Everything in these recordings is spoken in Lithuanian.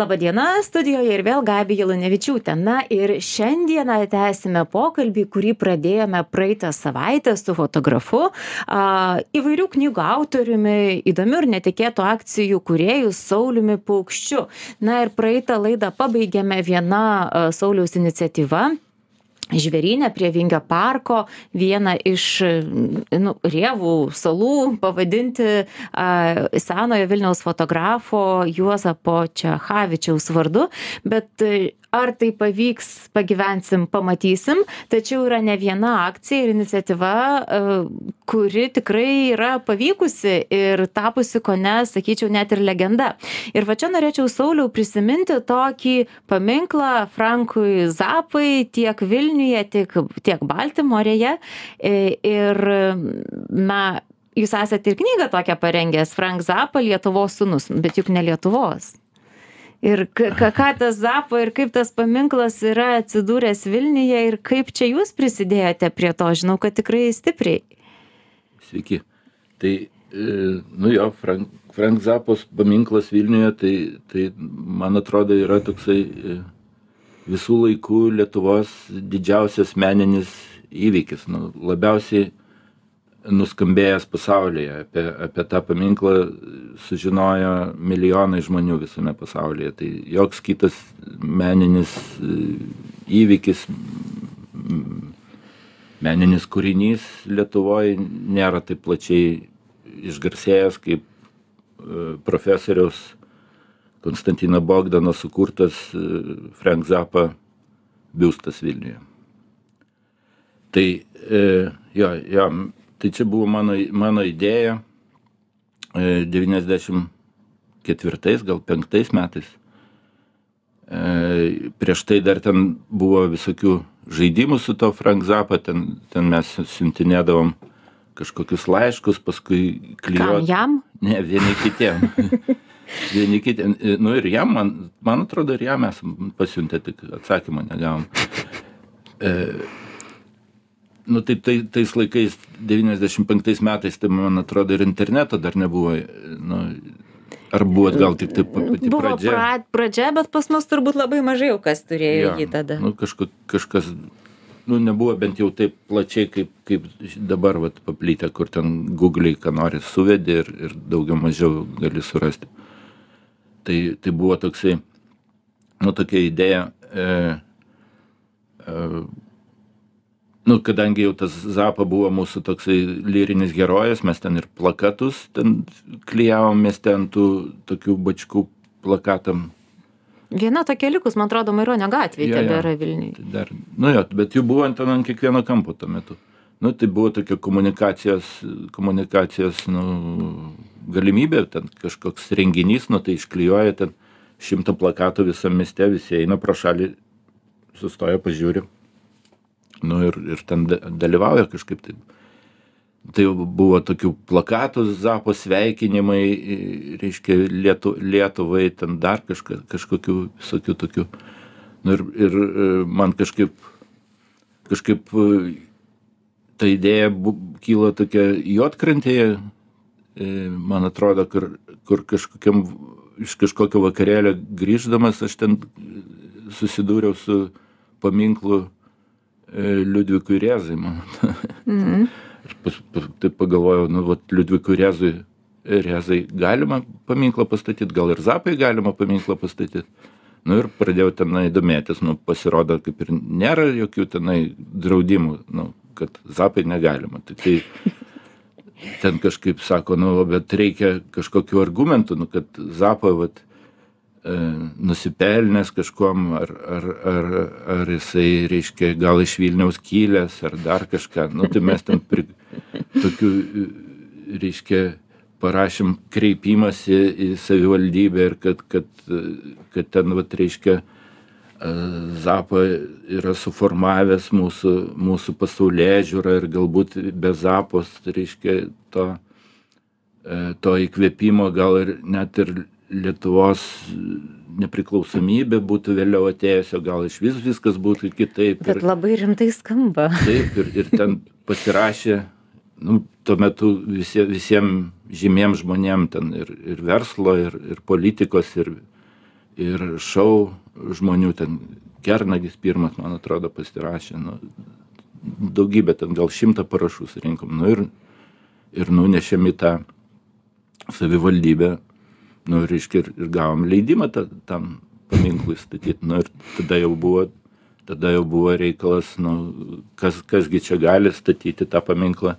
Labadiena, studijoje ir vėl Gabija Lunevičiūtė. Na ir šiandieną tęsime pokalbį, kurį pradėjome praeitą savaitę su fotografu, a, įvairių knygų autoriumi, įdomių ir netikėtų akcijų kuriejų Sauliumi Paukščiu. Na ir praeitą laidą pabaigėme viena a, Sauliaus iniciatyva žvėryne prie Vingio parko vieną iš nu, rievų salų pavadinti a, senojo Vilniaus fotografo Juozapo Čechavičiaus vardu, bet ar tai pavyks pagyvensim pamatysim. Tačiau yra ne viena akcija ir iniciatyva e, kuri tikrai yra pavykusi ir tapusi kone sakyčiau net ir legenda. Ir va čia norėčiau sauliau prisiminti tokį paminklą frankui zapai tiek vilniuje tiek tiek baltimorėje e, ir na jūs esat ir knygą tokią parengęs frank zappa lietuvos sūnus bet juk ne lietuvos ir ką ką tas zapa ir kaip tas paminklas yra atsidūręs vilniuje ir kaip čia jūs prisidėjote prie to? Žinau kad tikrai stipriai. Sveiki. Tai e, nu jo frank frank zapos paminklas vilniuje tai tai man atrodo yra toksai e, visų laikų lietuvos didžiausias meninis įvykis. Nu labiausiai nuskambėjęs pasaulyje. Apie apie tą paminklą sužinojo milijonai žmonių visame pasaulyje. Tai joks kitas meninis e, įvykis meninis kūrinys lietuvoj nėra taip plačiai išgarsėjęs kaip e, profesoriaus konstantino bogdano sukurtas e, frank zappa biustas vilniuje. Tai jo jo tai čia buvo mano mano idėja e, devyniasdešim ketvirtais gal penktais metais. E, prieš tai dar ten buvo visokių žaidimų su tuo frank zappa ten ten mes siuntinėdavom kažkokius laiškus paskui klijuot jam? Ne vieni kitiem. Vieni kitiem. Nu ir jam man man atrodo ir jam esam pasiuntę tik atsakymo negavom. E, nu tai tai tais laikais devyniasdešim penktais metais tai man atrodo ir interneto dar nebuvo nu ar buvo gal tiktai pati buvo pradžia? pra pradžia bet pas mus turbūt labai mažai jau kas turėjo Jo, jį tada. nu kažko kažkas nu nebuvo bent jau taip plačiai kaip kaip dabar vat paplitę kur ten guglėj ką nori suvedi ir ir daugiau mažiau gali surasti. Tai tai buvo toksai nu tokia idėja e, e, nu kadangi jau tas zapa buvo mūsų toksai lyrinis herojus mes ten ir plakatus ten klijavom mieste ant tų tokių bačkų plakatam. Viena tokia likus man atrodo maironio gatvėj tebėra vilniuj. Tai dar nu jo bet jų buvo ten ant kiekvieno kampo tuo metu. Nu tai buvo tokia komunikacijos komunikacijos nu galimybė ten kažkoks renginys nu tai išklijuoja ten šimtą plakatų visam mieste visi eina pro šalį sustoja pažiūri nu ir ir ten da dalyvauja kažkaip tai tai buvo tokių plakatų zapo sveikinimai reiškia lietu lietuvai ten dar kažką kažkokių visokių tokių. Nu ir ir e, man kažkaip kažkaip e, ta idėja bu kilo tokia juodkrantėje e, man atrodo kur kur kažkokiam iš kažkokio vakarėlio grįždamas aš ten susidūriau su paminklu liudvikui rėzai man mhm. ir pas pa taip pagalvojau nu vat liudvikui rėzui rėzai galima paminklą pastatyt gal ir zapai galima paminklą pastatyt nu ir pradėjau tenai domėtis nu pasirodo kaip ir nėra jokių tenai draudimų nu kad zapai negalima tai tai ten kažkaip sako nu bet reikia kažkokių argumentų nu kad zappa vat nusipelnęs kažkuom ar ar ar ar jisai reiškia gal iš vilniaus kilęs ar dar kažką. Nu tai mes ten pri tokių reiškia parašėm kreipimąsi į savivaldybę ir kad kad kad ten vat reiškia zappa yra suformavęs mūsų mūsų pasaulėžiūrą ir galbūt be zappos reiškia to to įkvėpimo gal ir net ir lietuvos nepriklausomybė būtų vėliau atėjusi o gal išvis viskas būtų kitaip bet labai rimtai skamba. Taip ir ir ten pasirašė nu tuo metu visi visiem žymiem žmonėm ten ir ir verslo ir ir politikos ir ir šou žmonių ten. Kernagis pirmas man atrodo pasirašė nu daugybę ten gal šimtą parašų surinkom nu ir ir nunešėm į tą savivaldybę nu reiškia ir, ir gavom leidimą ta, tam paminklui statyti nu ir tada jau buvo tada jau buvo reikalas nu kas kas gi čia gali statyti tą paminklą.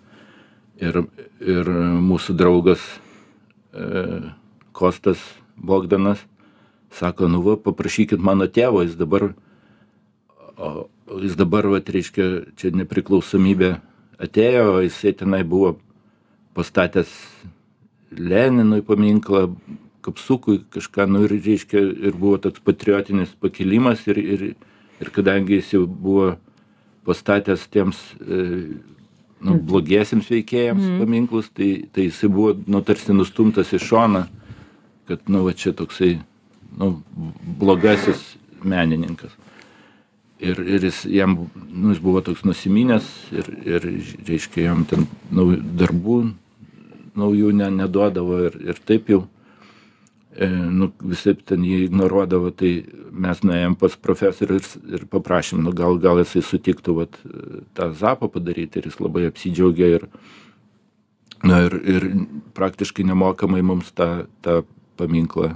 Ir ir mūsų draugas e, Kostas Bogdanas sako nu va paprašykit mano tėvo jis dabar o jis dabar vat reiškia čia nepriklausomybė atėjo jisai tenai buvo pastatęs leninui paminklą kapsukui kažką nu ir reiškia ir buvo toks patriotinis pakilimas ir ir ir kadangi jis jau buvo pastatęs tiems e, nu, blogiesiems veikėjams mm. paminklus, tai, tai jisai buvo nu, tarsi nustumtas į šoną, kad nu, va, čia toksai nu, blogasis menininkas ir ir jis jam nu jis buvo toks nusiminęs ir ir reiškia jam ten nau darbų naujų ne neduodavo ir ir taip jau e, nu visaip ten jį ignoruodavo tai mes nuėjom pas profesorių ir ir paprašėm nu gal gal jisai sutiktų vat tą zapą padaryt ir jis labai apsidžiaugė ir na ir ir praktiškai nemokamai mums tą tą paminklą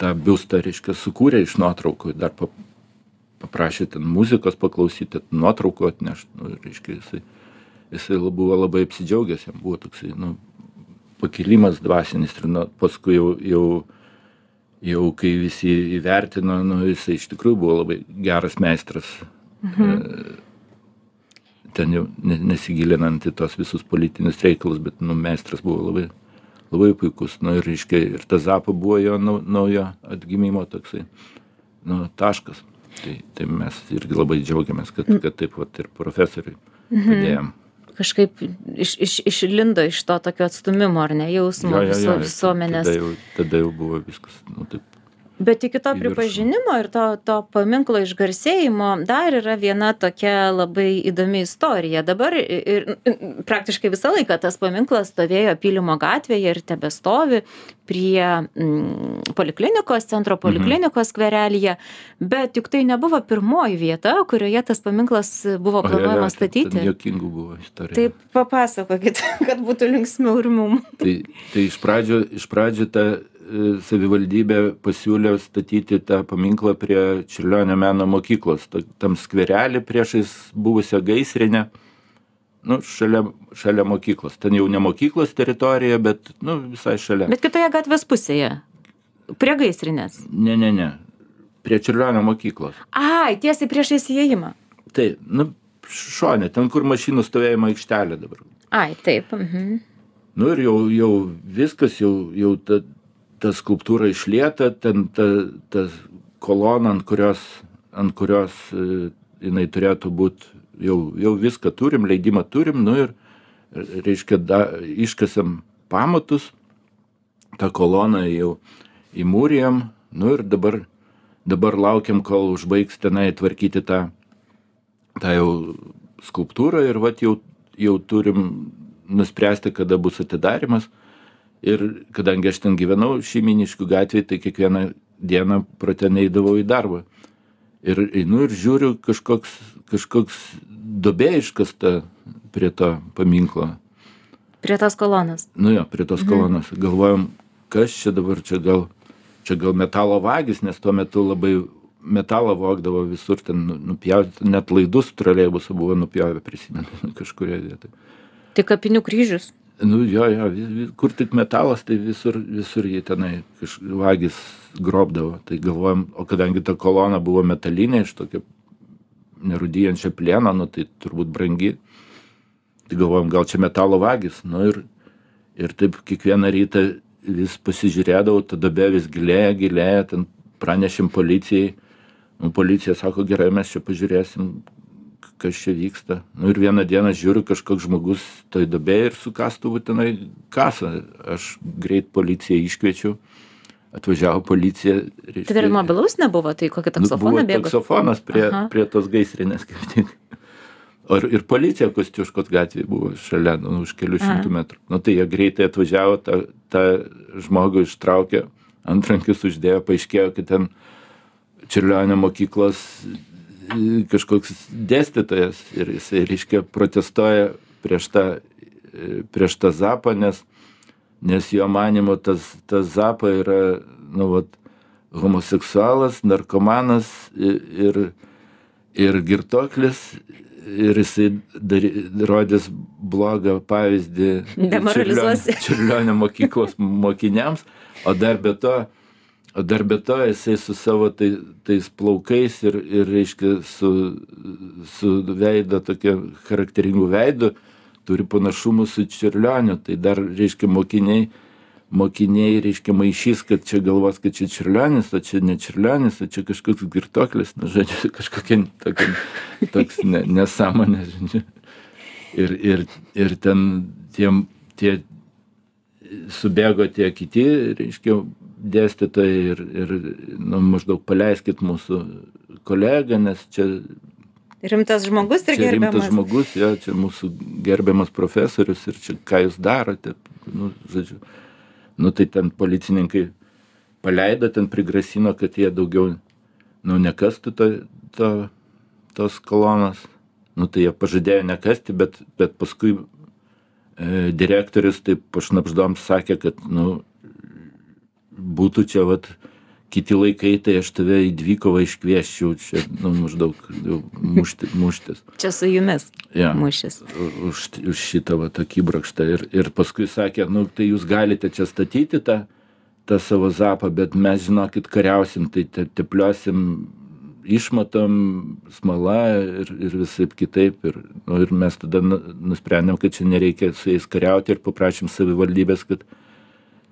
tą biustą reiškia sukūrė iš nuotraukų dar pa paprašė ten muzikos paklausyt ten nuotraukų atnešt nu reiškia jisai jisai buvo labai apsidžiaugęs jam buvo toksai nu pakilimas dvasinis ir nu paskui jau jau jau kai visi įvertino nu jisai iš tikrųjų buvo labai geras meistras mhm. E, ten jau ne nesigilinant į tuos visus politinius reikalus bet nu meistras buvo labai labai puikus nu ir reiškia ir ta zapa buvo jo nau naujo atgimimo toksai nu taškas tai tai mes irgi labai džiaugiamės kad kad taip vat ir profesoriui mhm. Kažkaip iš, iš, išlindo iš to tokio atstumimo ar ne jausmo jo, jo, jo, visuomenės. Tada jau, tada jau buvo viskas, nu taip, Bet iki to pripažinimo ir to, to paminklo išgarsėjimo dar yra viena tokia labai įdomi istorija. Dabar ir, praktiškai visą laiką tas paminklas stovėjo Pylimo gatvėje ir tebestovi prie mm, poliklinikos, centro mhm. poliklinikos skverelyje, bet juk tai nebuvo pirmoji vieta, kurioje tas paminklas buvo planuojama statyti. Jokingų buvo istorija. Taip papasakokit, kad būtų linksmiau ir mum. Tai, tai iš pradžio, iš pradžio ta savivaldybė pasiūlė statyti tą paminklą prie čiurlionio meno mokyklos tam skverely priešais buvusią gaisrinę nu šalia šalia mokyklos. Ten jau ne mokyklos teritorija bet nu visai šalia. Bet kitoje gatvės pusėje prie gaisrinės. Ne ne ne prie čiurlionio mokyklos. Ai tiesiai priešais įėjimą. Taip nu šone ten kur mašinų stovėjimo aikštelė dabar. Ai taip mhm. Nu ir jau jau viskas jau jau ta ta skulptūra išlieta ten ta ta kolona ant kurios ant kurios e, jinai turėtų būt jau jau viską turim leidimą turim nu ir reiškia da iškasėm pamatus tą koloną jau įmūrijam nu ir dabar dabar laukiam kol užbaigs tenai tvarkyti tą tą jau skulptūrą ir vat jau jau turim nuspręsti kada bus atidarymas ir kadangi aš ten gyvenau šeimyniškių gatvėj tai kiekvieną dieną pro ten eidavau į darbą. Ir einu ir žiūriu kažkoks kažkoks duobė iškasta prie to paminklo. Prie tos kolonos. Nu jo prie tos kolonos. Galvojom kas čia dabar čia gal čia gal metalo vagys nes tuo metu labai metalą vogdavo visur ten nu nupjauti net laidus troleibusų buvo nupjovę prisimenu kažkurioj vietoj. Tai kapinių kryžius nu jo jo kur tik metalas tai visur visur jie tenai kaž vagys grobdavo. Tai galvojom o kadangi ta kolona buvo metalinė iš tokio nerūdijančio plieno nu tai turbūt brangi. Tai galvojom gal čia metalo vagys. Nu ir ir taip kiekvieną rytą vis pasižiūrėdavau ta duobė vis gilėja gilėja ten pranešėm policijai. Nu policija sako gerai mes čia pažiūrėsim kas čia vyksta. Nu ir vieną dieną žiūriu kažkoks žmogus toj duobėj ir su kastuvu tenai kasa aš greit policiją iškviečiau. Atvažiavo policija tai dar mobilaus nebuvo tai kokį nu, taksofoną bėgot taksofonas prie prie tos gaisrinės kaip tik. Ir ir policija kosciuškos gatvėj buvo šalia nu už kelių šimtų metrų. Nu tai jie greitai atvažiavo tą tą žmogų ištraukė antrankius uždėjo, paaiškėjo, kad ten Čirlionio mokyklos kažkoks dėstytojas ir jisai, reiškia, protestuoja prieš tą, e, prieš tą zapą, nes, nes jo manimo tas, tas zapa yra, nu, vat, homoseksualas, narkomanas ir, ir girtoklis ir jisai dar, rodys blogą pavyzdį Demoralizuosi. Čiurlionio mokyklos mokiniams, o dar be to, o dar be to jisai su savo tai, tais plaukais ir, ir reiškia, su, su veido, tokia charakteringu veidu, turi panašumų su Čiurlioniu, tai dar, reiškia, mokiniai mokiniai reiškia maišys kad čia galvos kad čia čiurlionis o čia ne čiurlionis o čia kažkoks girtuoklis nu žodžiu kažkokia tokia toks ne nesąmonė žodžiu. Ir ir ir ten tiem tie subėgo tie kiti reiškia dėstytojai ir ir nu maždaug paleiskit mūsų kolegą nes čia Rimtas žmogus ir gerbiamas. rimtas žmogus jo čia mūsų gerbiamas profesorius ir čia ką jūs darote nu žodžiu nu tai ten policininkai paleido ten prigrasino kad jie daugiau nu nekastų to to tos kolonos nu tai jie pažadėjo nekasti bet bet paskui e, direktorius taip pašnabždom sakė kad nu būtų čia vat kiti laikai tai aš tave į dvikovą iškviesčiau čia nu maždaug mušti muštis Čia su jumis jo mušis. už, už šitą va tokį brakštą. Ir, ir paskui sakė, nu tai jūs galite čia statyti tą, tą savo zapą, bet mes žinokit kariausim, tai te, tepliosim išmatom, smala ir, ir visai kitaip. Ir, nu, ir mes tada nu- nusprendėm, kad čia nereikia su jais kariauti ir paprašym savivaldybės, kad,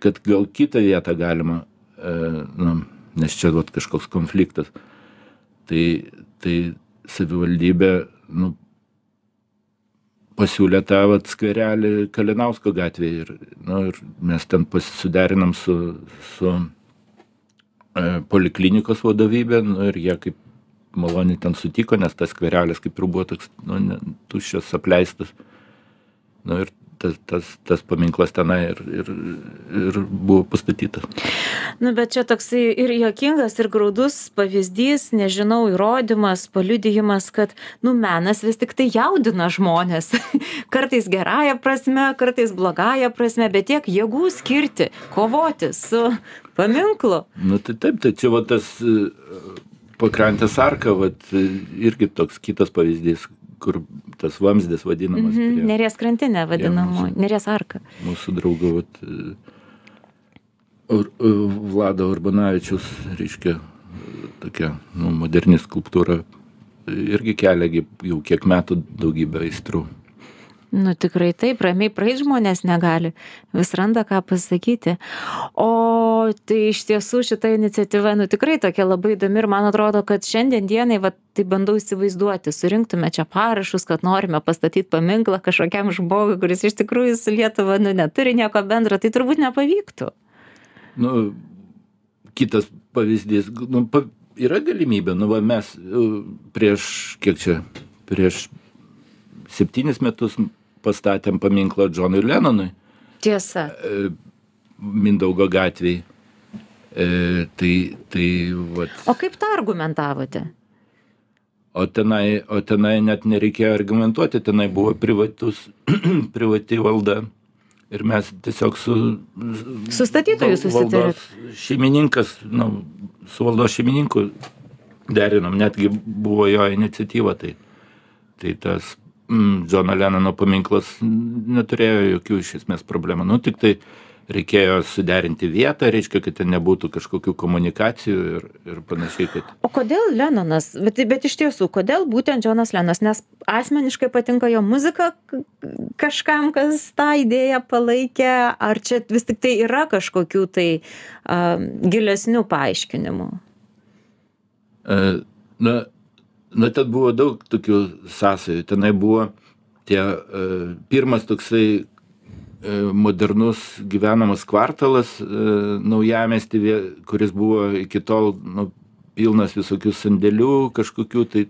kad gal kitą vietą galima, e, nu, nes čia vat, kažkoks konfliktas. Tai, tai savivaldybė nu, pasiūlė tą vat skverelį Kalinausko gatvėje ir, nu, ir mes ten pasiderinam su, su e, poliklinikos vadovybė nu, ir jie kaip maloniai ten sutiko, nes tas skverelis kaip ir buvo toks nu, ne, tuščias, apleistas. Nu, ir tas, tas, tas paminklas tenai ir, ir, ir buvo pastatytas. Nu, bet čia toksai ir jokingas, ir graudus pavyzdys, nežinau, įrodymas, paliudijimas, kad, nu, menas vis tik tai jaudina žmonės. kartais gerąją prasme, kartais blogąją prasme, bet tiek jėgų skirti, kovoti su paminklu. Nu tai taip, tai čia va tas e, pakrantės arka, va irgi toks kitas pavyzdys, kur tas vamzdis vadinamas. Mhm, prie Neries krantinė vadinamo, mūsų- neries arka. mūsų draugo vat, Ur, Vlado Urbanavičius, reiškia, tokia nu, moderni skulptūra, irgi kelia jau kiek metų daugybę aistrų. Nu tikrai taip, ramiai praeit žmonės negali, vis randa ką pasakyti. O tai iš tiesų šita iniciatyva, nu tikrai tokia labai įdomi ir man atrodo, kad šiandien dienai, va, tai bandau įsivaizduoti, surinktume čia parašus, kad norime pastatyti paminklą kažkokiam žmogui, kuris iš tikrųjų su Lietuva, nu neturi nieko bendro, tai turbūt nepavyktų. Nu, kitas pavyzdys, nu, pa, yra galimybė, nu, va, mes e, prieš, kiek čia, prieš septynis metus pastatėm paminklą Džonui Lennonui. Tiesa. e, Mindaugo gatvėje. Tai, tai, vat, O kaip tą argumentavote? o, tenai, o tenai net nereikėjo argumentuoti, tenai buvo privatus, privati valda. Ir mes tiesiog su... Su statytoju val- susitarėt? valdos Šeimininkas, nu, su valdos šeimininku derinom, netgi buvo jo iniciatyva. Tai, tai tas Džono Lenano paminklas neturėjo jokių iš esmės problemų. Nu, tik tai reikėjo suderinti vietą, reiškia, kad ten nebūtų kažkokių komunikacijų ir, ir panašiai, kad O kodėl Lenonas, bet, bet iš tiesų, kodėl būtent Džonas Lenonas, nes asmeniškai patinka jo muzika kažkam, kas tą idėją palaikė, ar čia vis tik tai yra kažkokių tai uh, gilesnių paaiškinimų? E, Na, na, ten buvo daug tokių sąsajų. Tenai buvo tie e, pirmas toksai e, modernus gyvenamas kvartalas e, naujamesti, kuris buvo iki tol nu, pilnas visokių sandėlių, kažkokių tai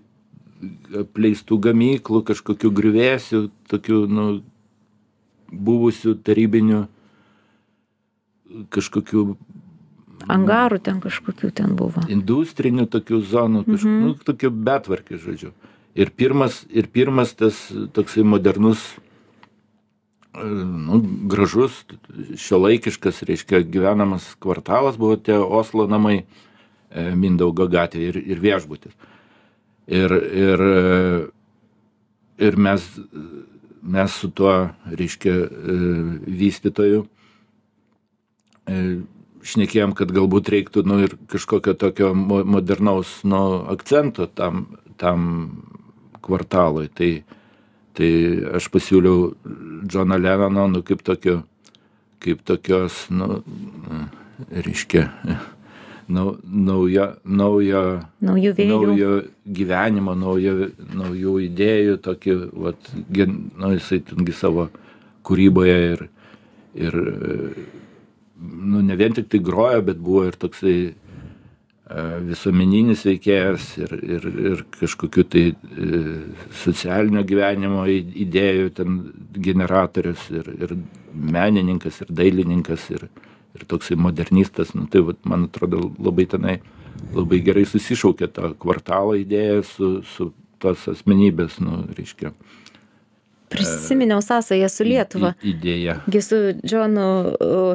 apleistų gamyklų, kažkokių grįvėsių, tokių nu, buvusių tarybinių kažkokių Angarų ten kažkokių ten buvo. Industrinių tokių zonų, kažkokių, mhm. nu, tokių betvarkį, žodžiu. Ir pirmas, ir pirmas tas toksai modernus, nu, gražus, šiuolaikiškas, reiškia, gyvenamas kvartalas buvo tie Oslo namai e, Mindaugo gatvė ir, ir viešbutis. Ir, ir, ir mes, mes su tuo, reiškia, e, vystytoju e, šnekėjom, kad galbūt reiktų nu, ir kažkokio tokio modernaus nu, akcento tam, tam kvartalui. Tai, tai aš pasiūliau Džoną Lennoną, nu, kaip, tokio, kaip tokios, nu, reiškia, nau, naujo, naujo, naujų vėjų. naujo gyvenimo, naujo, naujų idėjų, tokį, vat, gen, nu, jisai tengi savo kūryboje ir, ir nu, ne vien tik tai grojo, bet buvo ir toksai e, visuomeninis veikėjas ir, ir, ir kažkokiu tai e, socialinio gyvenimo idėjų ten generatorius ir, ir menininkas ir dailininkas ir, ir toksai modernistas. Nu, tai vat, man atrodo labai tenai labai gerai susišaukė tą kvartalo idėją su, su tos asmenybės, nu, reiškia, Prisiminiau sąsąją su Lietuva. Idėja. Gi su Džonu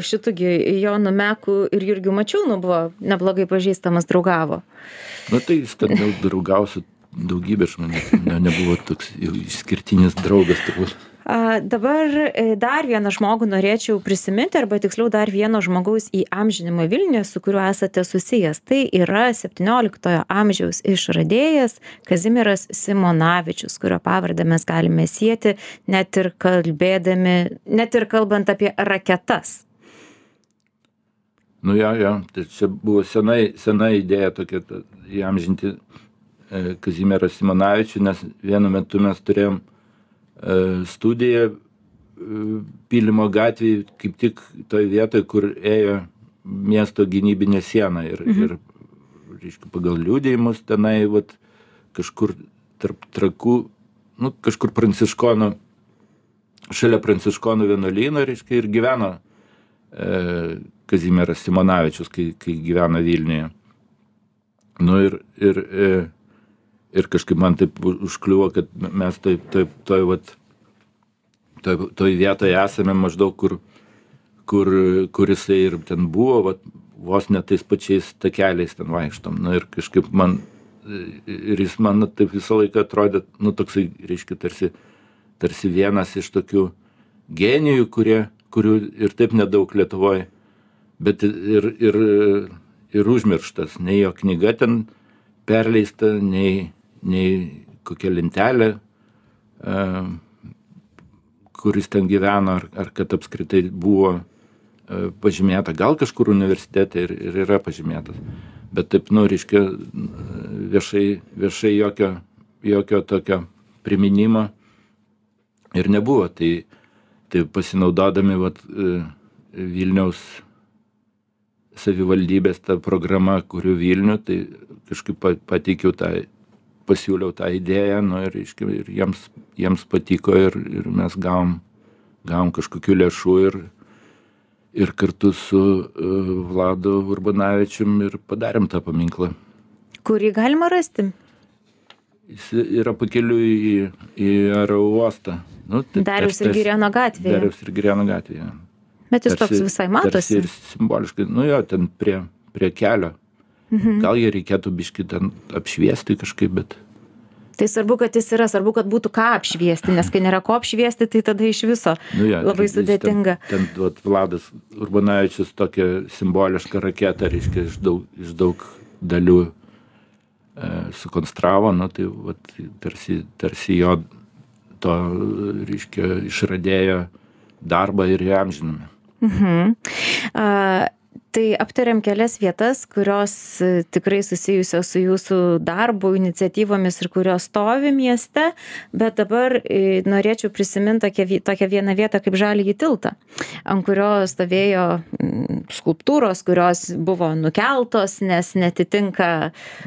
šitugi Jonu Meku ir Jurgiu Mačiūnu buvo neblogai pažįstamas, draugavo. Na tai jis daug draugausiu daugybė žmonių, ne, nebuvo toks išskirtinis draugas turbūt. A, dabar e, dar vieną žmogų norėčiau prisiminti, arba tiksliau dar vieno žmogaus įamžinimą Vilniuje, su kuriuo esate susijęs. Tai yra 17-ojo amžiaus išradėjas Kazimiras Simonavičius, kurio pavardę mes galime sėti net ir kalbėdami, net ir kalbant apie raketas. Nu jo, jo, tai čia buvo senai, sena idėja tokia įamžinti e, Kazimierą Simonavičių, nes vienu metu mes turėjom studija e, Pylimo gatvėje, kaip tik toje vietoje, kur ėjo miesto gynybinė siena. Ir, mhm. ir reiškia, pagal liūdėjimus tenai vat, kažkur tarp trakų, nu, kažkur pranciškonų, šalia pranciškonų vienuolyno, reiškia, ir gyveno e, Kazimieras Simonavičius, kai, kai gyveno Vilniuje. Nu ir, ir e, ir kažkaip man taip užkliuvo, kad mes taip, taip, toj, vat, toj, toj vietoje esame maždaug, kur, kur, kur jisai ir ten buvo, vat, vos net tais pačiais takeliais ten vaikštom. Na ir kažkaip man, ir jis man taip visą laiką atrodė, nu toksai, reiškia, tarsi, tarsi vienas iš tokių genijų, kurie, kurių ir taip nedaug Lietuvoje, bet ir, ir, ir užmirštas. Nei jo knyga ten perleista, nei, nei kokia lentelė, e, kuris ten gyveno, ar, ar kad apskritai buvo e, pažymėta, gal kažkur universitete ir, ir yra pažymėtas. Bet taip, nu, reiškia, viešai, viešai jokio, jokio tokio priminimo ir nebuvo. Tai, tai pasinaudodami vat, e, Vilniaus savivaldybės tą programą, kuriu Vilnių, tai kažkaip pateikiau tą pasiūliau tą idėją, nu, ir, reiškia, ir jiems, jiems patiko ir, ir mes gavom, gavom kažkokių lėšų ir, ir kartu su uh, Vladu Urbanavičium ir padarėm tą paminklą. Kurį galima rasti? Jis yra pakeliu į, į aerouostą. Nu, tai Darius ir Girėno gatvėje. Darius ir Girėno gatvėje. Bet jis tarsi, toks visai matosi. Ir simboliškai, nu jo, ten prie, prie kelio. Mhm. Gal jį reikėtų biškį ten apšviesti kažkaip, bet. Tai svarbu, kad jis yra, svarbu, kad būtų ką apšviesti, nes kai nėra ko apšviesti, tai tada iš viso nu ja, labai sudėtinga. Ten, ten vat, Vladas Urbanavičius tokią simbolišką raketą, reiškia, iš daug, iš daug dalių e, sukonstravo, nu, tai vat, tarsi, tarsi jo to, reiškia, išradėjo darbą ir jam žinome. Mhm. Uh, tai aptarėm kelias vietas kurios e, tikrai susijusios su jūsų darbu iniciatyvomis ir kurios stovi mieste bet dabar e, norėčiau prisimint tokią tokią vieną vietą kaip žaliąjį tiltą ant kurio stovėjo skulptūros kurios buvo nukeltos nes neatitinka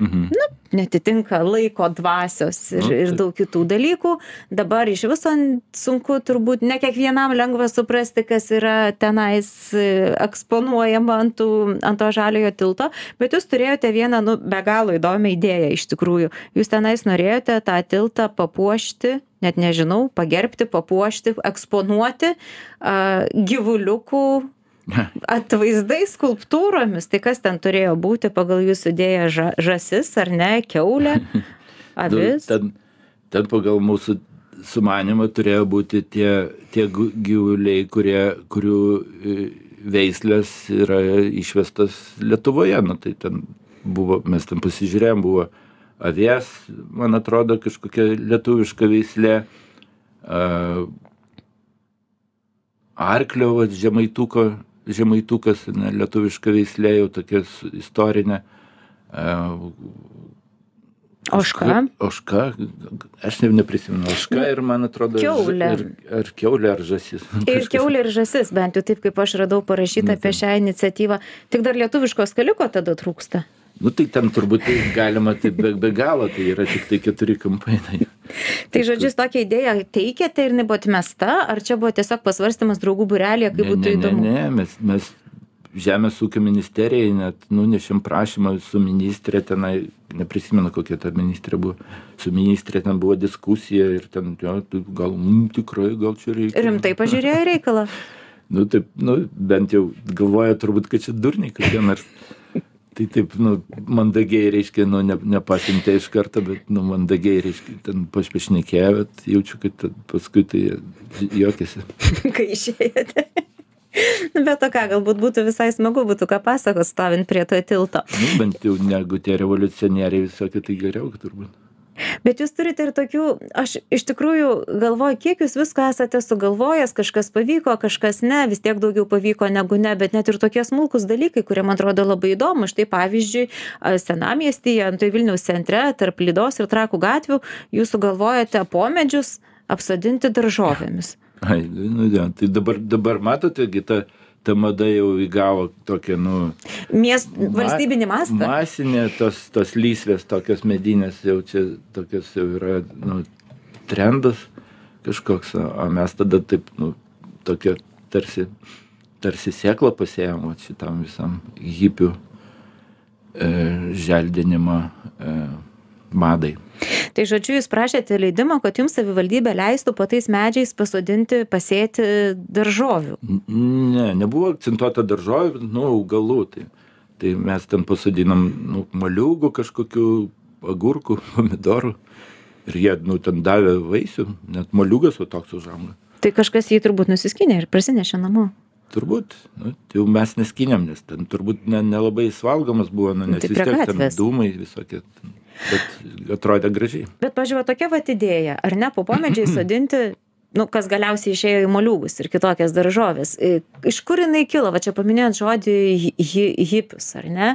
mhm. nu netitinka laiko dvasios ir, Nu, ir taip. daug kitų dalykų. Dabar iš viso sunku turbūt ne kiekvienam lengva suprasti, kas yra tenais e, eksponuojama ant, tų, ant to žaliojo tilto, bet jūs turėjote vieną, nu, be galo įdomią idėją iš tikrųjų. Jūs tenais norėjote tą tiltą papuošti, net nežinau, pagerbti, papuošti, eksponuoti a, gyvuliukų atvaizdai skulptūromis. Tai kas ten turėjo būti pagal jūsų idėją ža, žasis ar ne, keulė, Nu, avis? ten, ten pagal mūsų sumanimą turėjo būti tie, tie gyvuliai, kurie, kurių e, veislės yra išvestas Lietuvoje. Nu, tai ten buvo, mes ten pasižiūrėjom, buvo avies, man atrodo, kažkokia lietuviška veislė. a, Arklio, žemaituko, žemaitukas, ne, lietuviška veislė, jau tokia istorinė. a, Ožka. Oška, aš jau neprisimenu. Oška ir man atrodo. Kiaulė. Ir, ar kiaulė, ar žasis. Ir keulė ir žasis, bent jau taip, kaip aš radau parašyta apie šią iniciatyvą. Tik dar lietuviško skaliko tada trūksta. Nu tai ten turbūt tai galima taip be, be galo, tai yra tik tai keturi kampai. Tai. Tai žodžiu, tokią idėją teikėte ir jinai buvo atmesta, ar čia buvo tiesiog pasvarstymas draugų burelėje, kaip Ne, būtų ne, ne, įdomu? ne, mes, mes Žemės ūkio ministerijai net nunešėm prašymą su ministrė tenai, neprisimenu kokia ta ministrė buvo, su ministrė ten buvo diskusija ir ten, jo, gal mm, tikrai, gal čia reikia. Rimtai pažiūrėjo reikalą. Nu taip, nu bent jau galvoja turbūt, kad čia durniai kokie nors. Tai taip, nu, mandagiai, reiškia, nu, ne, nepasiuntė iš karto, bet, nu, mandagiai, reiškia, ten pašpešnekėjo, bet jaučiu, kad ten paskui tai juokėsi. kai išėjote. Nu, Bet to ką, galbūt būtų visai smagu, būtų ką pasakot stovint prie to tilto. Nu, bent jau negu tie revoliucionieriai visokie, tai geriau turbūt. Bet jūs turite ir tokių, aš iš tikrųjų galvoju, kiek jūs visko esate sugalvojęs, kažkas pavyko, kažkas ne, vis tiek daugiau pavyko negu ne, bet net ir tokie smulkus dalykai, kurie man atrodo labai įdomu. Štai pavyzdžiui, senamiestyje, ant Vilniaus centre, tarp Lydos ir Trakų gatvių, jūs sugalvojate pomedžius apsodinti daržovėmis. Ai, nu, ja, tai dabar, dabar matote, gi ta, ta mada jau įgavo tokią, nu, Miest, valstybinį mastą. Masinė tos, tos lysvės, tokios medinės jau čia tokios jau yra nu, trendas kažkoks, o mes tada taip, nu, tokia tarsi, tarsi sėklą pasėjom šitam visam hipių e, želdinimo e, madai. Tai žodžiu, jūs prašėte leidimo, kad jums savivaldybė leistų po tais medžiais pasodinti, pasėti daržovių. Ne, nebuvo akcentuota daržovė, bet, nu, augalų. Tai, tai mes ten pasodinom, nu, maliūgų kažkokių, agurkų, pomidorų. Ir jie, nu, ten davė vaisių, net maliugas va toks užauga. Tai kažkas jį turbūt nusiskynė ir prasinešė namo. Turbūt, nu, tai jau mes neskinėm, nes ten turbūt ne- nelabai ne svalgomas buvo, nu, nes Tai vis tiek ten dūmai visokie. ten. Bet atrodė gražiai. Bet, pažiūrėjau, tokia va idėja, ar ne, po pomedžiai sodinti, nu, kas galiausiai išėjo į moliūgus ir kitokias daržovės. Iš kur jinai kilo, va čia paminėjant žodį hi- hi- hipius, ar ne?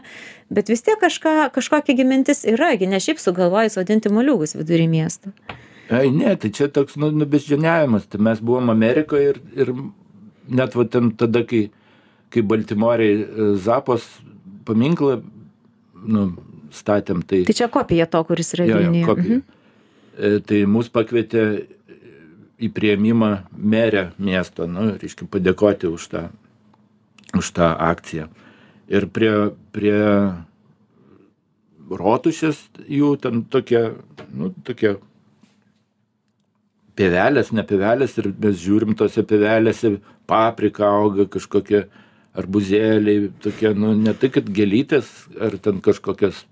Bet vis tiek kažką, kažkokia gimintis yra, gi ne šiaip sugalvojai sodinti moliūgus vidury miesto. Ai, ne, tai čia toks, nu, nu beždžioniavimas. Tai mes buvom Amerikoje ir, ir net va ten tada, kai, kai Baltimorei e, Zapos paminklą, nu, statėm, tai... Tai čia kopija to, kuris yra Vilniuje. Mhm. E, Tai mus pakvietė į prieimimą merę miesto, nu, reiškia, padėkoti už tą, už tą akciją. Ir prie, prie rotušės jų ten tokie, nu, tokie pievelės, ne pievelės ir mes žiūrim tose pievelėse, paprika auga kažkokie arbuzėliai, tokie, nu, ne tai, kad gėlytės ar ten kažkokias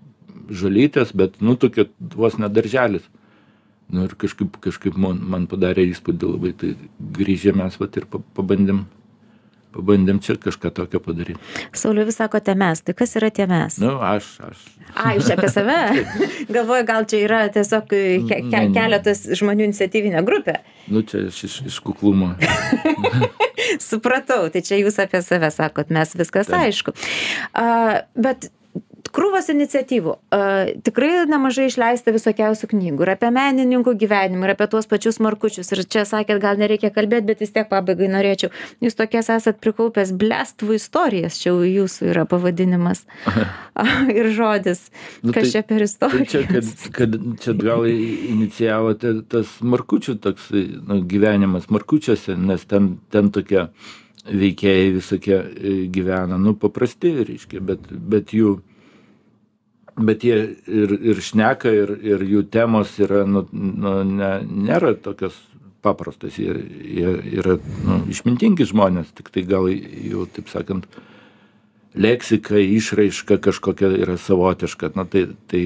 žolytės, bet, nu, tokie vos nedarželis. Nu, ir kažkaip, kažkaip man, man padarė įspūdį labai, tai grįžę mes vat ir pa- pabandėm, pabandėm čia kažką tokio padaryti. Sauliu, vis sakote mes, tai kas yra tie mes? Nu, aš, aš. A, jūs apie save? Galvoju, gal čia yra tiesiog ke ke Ne, ne. keletas žmonių iniciatyvinė grupė. Nu, čia aš iš, iš kuklumo. Supratau, tai čia jūs apie save sakot, mes viskas Taip. aišku. A, bet krūvos iniciatyvų. A, tikrai nemažai išleista visokiausių knygų ir apie menininkų gyvenimą ir apie tuos pačius markučius. Ir čia sakėt gal nereikia kalbėt bet vis tiek pabaigai norėčiau. Jūs tokias esat prikaupęs blestvų istorijas čia jau jūsų yra pavadinimas. Ir žodis. Nu, kas tai- čia per Tai čia, kad, kad čia gal inicijavote tas markučių toks nu, gyvenimas markučiuose, nes ten, ten tokie veikėjai visokie e, gyvena, nu, paprasti, reiškia, bet, bet jų, bet jie ir, ir šneka, ir, ir jų temos yra, nu, nu ne, nėra tokios paprastos, jie, jie yra nu, išmintingi žmonės, tik tai gal jau, taip sakant, leksika, išraiška kažkokia yra savotiška. Na, tai, tai,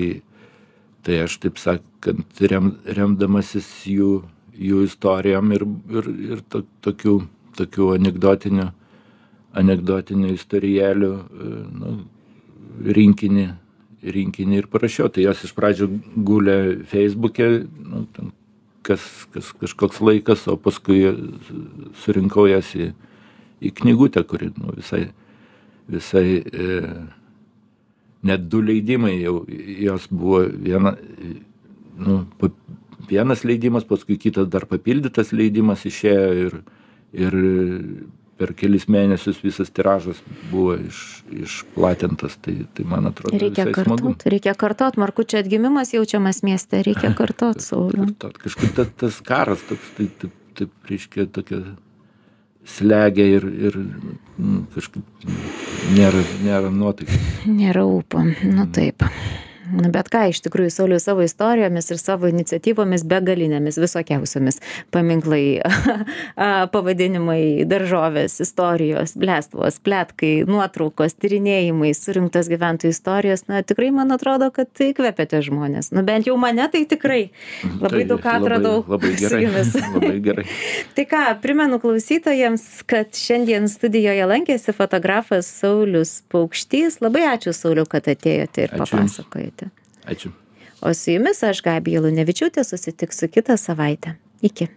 tai aš taip sakant, rem, remdamasis jų, jų istorijom ir, ir, ir to, tokių, tokių anegdotinių, anegdotinių istorijėlių e, nu, rinkinį, rinkinį ir parašiau. Tai jos iš pradžių gulė Facebook'e, nu, kas, kas kažkoks laikas, o paskui surinkau jas į, į knygutę, kuri nu, visai, visai e, net du leidimai jau jos buvo viena, nu, pa, vienas leidimas, paskui kitas dar papildytas leidimas išėjo ir, ir per kelis mėnesius visas tiražas buvo iš, išplatintas, tai, tai man atrodo reikia kartot reikia kartot markučio atgimimas jaučiamas mieste reikia kartot sauliau Kartot. Kažkaip ta, tas karas toks, tai taip, taip, reiškia, tokia slegia ir, ir mm, kažkaip nėra, nėra nuotaikos. Nėra ūpo. Nu taip. Nu, bet ką, iš tikrųjų, Saulius savo istorijomis ir savo iniciatyvomis begalinėmis, visokiausiamis paminklai, pavadinimai, daržovės, istorijos, blestvos, plėtkai, nuotraukos, tyrinėjimai, surinktos gyventojų istorijos, na tikrai man atrodo, kad tai kvepiate žmonės. Nu bent jau mane tai tikrai labai Tai daug ką atradau. Labai, labai su gerai. jumis. labai gerai. Tai ką, primenu klausytojams, kad šiandien studijoje lankėsi fotografas Saulis Paukštys. Labai ačiū Sauliu, kad atėjote ir papasakojate. Ačiū. O su jumis aš Gabija Lunevičiūtė susitiksiu kitą savaitę. Iki.